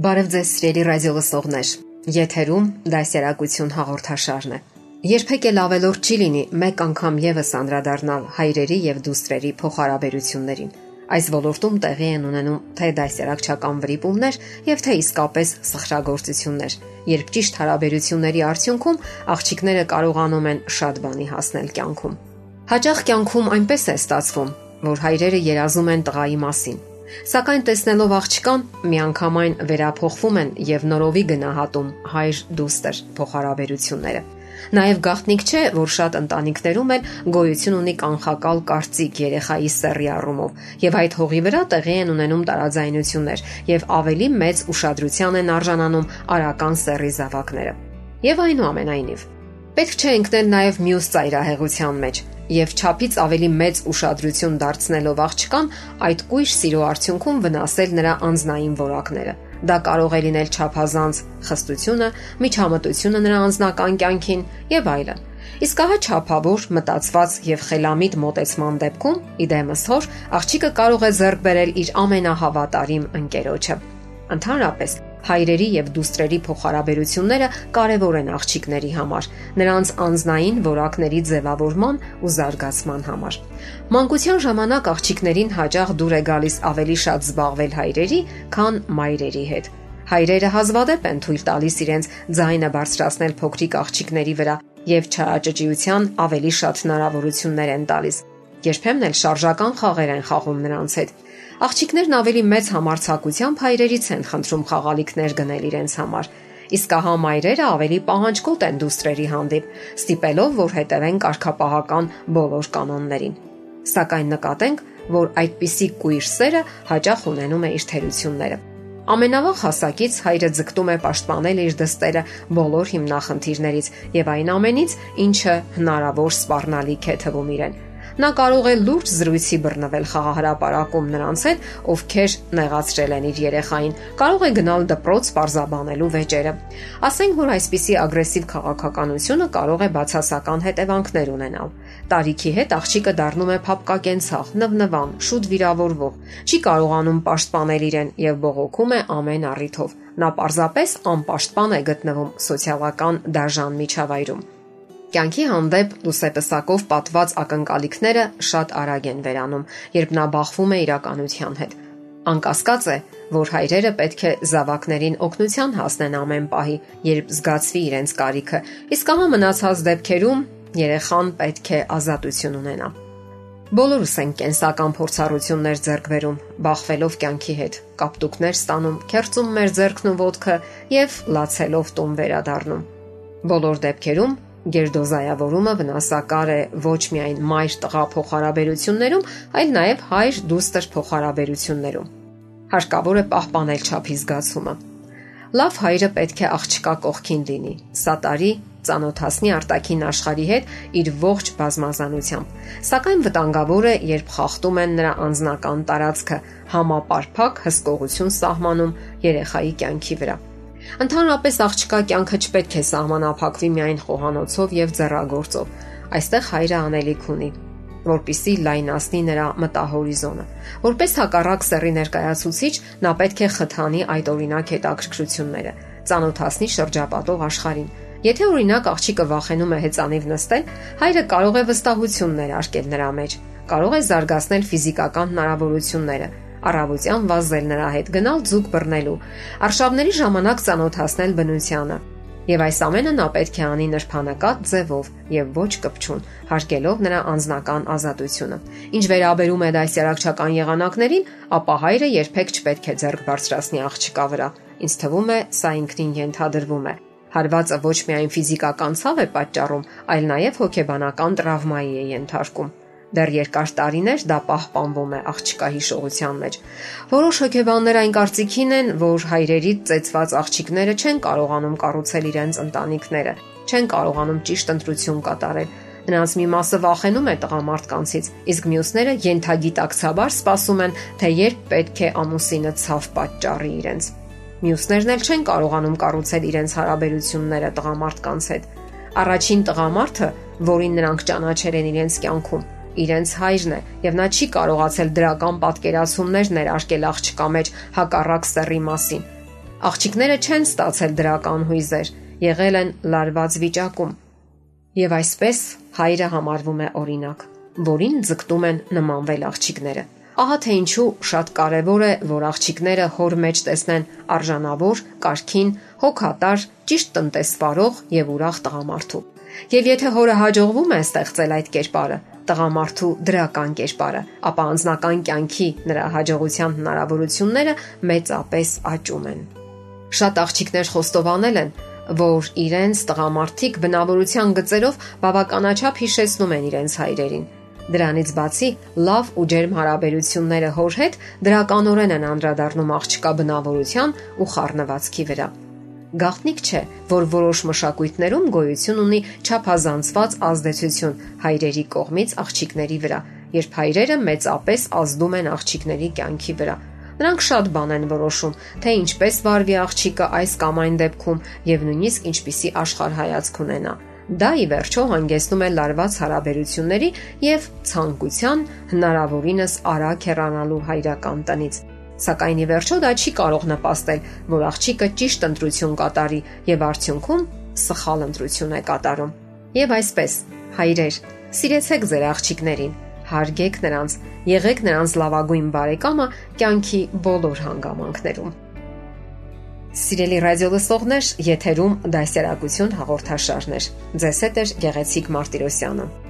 Բարև ձեզ սիրելի ռադիո լսողներ։ Եթերում դասերակցություն հաղորդաշարն է։ Երբեք էլ ավելորդ չի լինի մեկ անգամ եւս անդրադառնալ հայրերի եւ դուստրերի փոխհարաբերություններին։ Այս ոլորտում տեղի են ունենում թե դասերակցական վրիպումներ եւ թե իսկապես սխրագործություններ, երբ ճիշտ հարաբերությունների արդյունքում աղջիկները կարողանում են շատ բանի հասնել կյանքում։ Հաճախ կյանքում այնպես է ստացվում, որ հայրերը երազում են տղայի մասին Սակայն տեսնելով աղջկան, միանգամայն վերափոխվում են եւ նորովի գնահատում հայր-դուստր փոխհարաբերությունները։ Նաև գաղտնիք չէ, որ շատ ընտանիքներում էլ գոյություն ունի կանխակալ կարծիք երեխայի սեռի առումով, եւ այդ հողի վրա տեղի են ունենում տարաձայնություններ եւ ավելի մեծ ուշադրության են արժանանում արական սեռի զավակները։ Եվ այնուամենայնիվ, պետք չէ ընկնել նաև մյուս ծայրահեղության մեջ, եւ ճապից ավելի մեծ ուշադրություն դարձնելով աղջկան, այդ կույր սիրո արդյունքում վնասել նրա անznային որակները։ Դա կարող է լինել ճափազանց խստությունը, միջամտությունը նրա անձնական կյանքին եւ այլն։ Իսկ ահա ճափավոր, մտածված եւ խելամիտ մտածման դեպքում, իդեմս հոր, աղջիկը կարող է ձեռք բերել իր ամենահավատարիմ ընկերոջը։ Ընդհանրապես, հայրերի եւ դուստրերի փոխհարաբերությունները կարեւոր են աղջիկների համար, նրանց անznային որակների ձևավորման ու զարգացման համար։ Մանկության ժամանակ աղջիկներին հաճախ դուր է գալիս ավելի շատ զբաղվել հայրերի, քան մայրերի հետ։ Հայրերը հազվադեպ են թույլ տալիս իրենց ձայնը բարձրացնել փոքրիկ աղջիկների վրա եւ չարաճճիության ավելի շատ հնարավորություններ են տալիս։ Երբեմն էլ շարժական խաղեր են խաղում նրանց հետ Աղջիկներն ավելի մեծ համարցակությամբ հայրերից են խնդրում խաղալիքներ գնել իրենց համար։ Իսկ ահա մայրերը ավելի պահանջկոտ են դուստրերի հանդեպ, ստիպելով, որ հետևեն կարգապահական բոլոր կանոններին։ Սակայն նկատենք, որ այդպիսի կույր սերը հաճախ ունենում է իր թերությունները։ Ամենավաղ հասակից հայրը ձգտում է պաշտպանել իր դստերը բոլոր հիմնախնդիրներից եւ այն ամենից, ինչը հնարավոր սպառնալիք է թվում իրեն Նա կարող է լուրջ զրույցի բռնվել խաղահարապարակում նրանց հետ, ովքեր նեղացրել են իր երեխային։ Կարող է գնալ դպրոց պարզաբանելու վեճերը։ Ասենք որ այսպիսի ագրեսիվ քաղաքականությունը կարող է բացասական հետևանքներ ունենալ։ Տարիքի հետ աղջիկը դառնում է փապկակենցաղ, նվնվան, շուտ վիրավորվող։ Չի կարողանում պաշտպանել իրեն եւ բողոքում է ամեն առիթով։ Նա պարզապես անպաշտպան է գտնվում սոցիալական դաժան միջավայրում։ Կյանքի հանդեպ լուսեպսակով պատված ակնկալիքները շատ արագ են վերանում, երբ նա բախվում է իրականության հետ։ Անկասկած է, որ հայրերը պետք է զավակներին օգնության հասնեն ամեն պահի, երբ զգացվի իրենց կարիքը, իսկ ահա մնացած դեպքերում երեխան պետք է ազատություն ունենա։ Բոլորս ենք կենսական փորձառություններ ձեռք բերում, բախվելով կյանքի հետ, կապտուկներ ստանում, քերծում մեր ձեռքն ու ոտքը եւ լացելով տուն վերադառնում։ Բոլոր դեպքերում Գերդոզայավորումը վնասակար է ոչ միայն մայր-տղա փոխհարաբերություններում, այլ նաև հայր-դուստր փոխհարաբերություններում։ Հարկավոր է պահպանել ճափի զգացումը։ Լավ հայրը պետք է աղջկա կողքին լինի։ Սատարի ծանոթացնի արտաքին աշխարհի հետ իր ողջ բազմազանությամբ։ Սակայն վտանգավոր է, երբ խախտում են նրա անձնական տարածքը, համապարփակ հսկողություն սահմանում երեխայի կյանքի վրա։ Ընդհանրապես աղջկա կյանքը չպետք է սահմանափակվի միայն խոհանոցով եւ ձեռագործով։ Այստեղ հայրը անելիք ունի որpիսի լայնացնի նրա մտահորիզոնը։ Որպես հակառակ սեռի ներկայացուցիչ, նա պետք է խթանի այդ օրինակ հետաքրքրությունները, ծանոթացնի շրջապատող աշխարհին։ Եթե օրինակ աղջիկը վախենում է հեծանիվ նստել, հայրը կարող է վստահություն ներարկել նրա մեջ, կարող է զարգացնել ֆիզիկական հնարավորությունները, առավոտյան վազել նրա հետ, գնալ ձուկ բռնելու, արշավների ժամանակ ծանոթացնել բնությանը։ Եվ այս ամենը նա պետք է անի նրբանակատ ձևով եւ ոչ կպչուն, հարգելով նրա անձնական ազատությունը։ Ինչ վերաբերում է դասերակցական եղանակներին, ապա հայրը երբեք չպետք է ձեռք բարձրացնի աղջկա վրա։ Ինչ թվում է, սա ինքնին ենթադրվում է։ Հարվածը ոչ միայն ֆիզիկական ցավ է պատճառում, այլ նաև հոգեբանական տրավմայի է ենթարկում։ Դեռ երկար տարիներ դա պահպանվում է աղջկա հիշողության մեջ։ Որոշ հոգեբաններ այն կարծիքին են, որ հայրերի ծեծված աղջիկները չեն կարողանում կառուցել իրենց ընտանիքները, չեն կարողանում ճիշտ ընտրություն կատարել։ Նրանց մի մասը վախենում է տղամարդկանցից, իսկ մյուսները յենթագիտակցաբար սպասում են, թե երբ պետք է ամուսինը ցավ պատճառի իրենց։ Մյուսներն էլ չեն կարողանում կառուցել իրենց հարաբերությունները տղամարդկանց հետ։ Առաջին տղամարդը, որին նրանք ճանաչել են իրենց կյանքում, իրենց հայրն է եւ նա չի կարողացել դրական պատկերացումներ ներարկել աղջկա մեջ հակառակ սեռի մասին։ Աղջիկները չեն ստացել դրական հույզեր, եղել են լարված վիճակում։ Եվ այսպես հայրը համարվում է օրինակ, որին ձգտում են նմանվել աղջիկները։ Ահա թե ինչու շատ կարևոր է, որ աղջիկները հոր մեջ տեսնեն արժանավոր, կարքին, հոգատար, ճիշտ տնտեսվարող եւ ուրախ տղամարդու։ Եվ եթե հորը հաջողվում է ստեղծել այդ կերպարը, տղամարդու դրական կերպարը, ապա անձնական կյանքի նրա հաջողության հնարավորությունները մեծապես աճում են։ Շատ աղջիկներ խոստովանել են, որ իրենց տղամարդիկ բնավորության գծերով բավականաչափ հիշեցնում են իրենց հայրերին։ Դրանից բացի լավ ու ջերմ հարաբերությունները հոր հետ դրականորեն են անդրադառնում աղջկա բնավորության ու խառնվածքի վրա։ Գաղտնիք չէ, որ որոշ մշակույթներում գոյություն ունի ճափազանցված ազդեցություն հայրերի կողմից աղջիկների վրա, երբ հայրերը մեծապես ազդում են աղջիկների կյանքի վրա։ Նրանք շատ բան են որոշում, թե ինչպես վարվի աղջիկը այս կամ այն դեպքում եւ նույնիսկ ինչպիսի աշխարհայացք ունենա։ Դա ի վերջո հանգեցնում է լարված հարաբերությունների եւ ցանկության հնարավորինս արագ հեռանալու հայրական տնից Սակայն ի վերջո դա չի կարող նպաստել, որ աղջիկը ճիշտ ընտրություն կատարի եւ արդյունքում սխալ ընտրություն է կատարում։ Եվ այսպես, հայրեր, սիրեցեք ձեր աղջիկներին, հարգեք նրանց, եղեք նրանց լավագույն բարեկամը կյանքի բոլոր հանգամանքներում։ Սիրելի ռադիոլսողներ, եթերում դասերակցություն հաղորդաշարներ։ Ձեզ հետ է Գեղեցիկ Մարտիրոսյանը։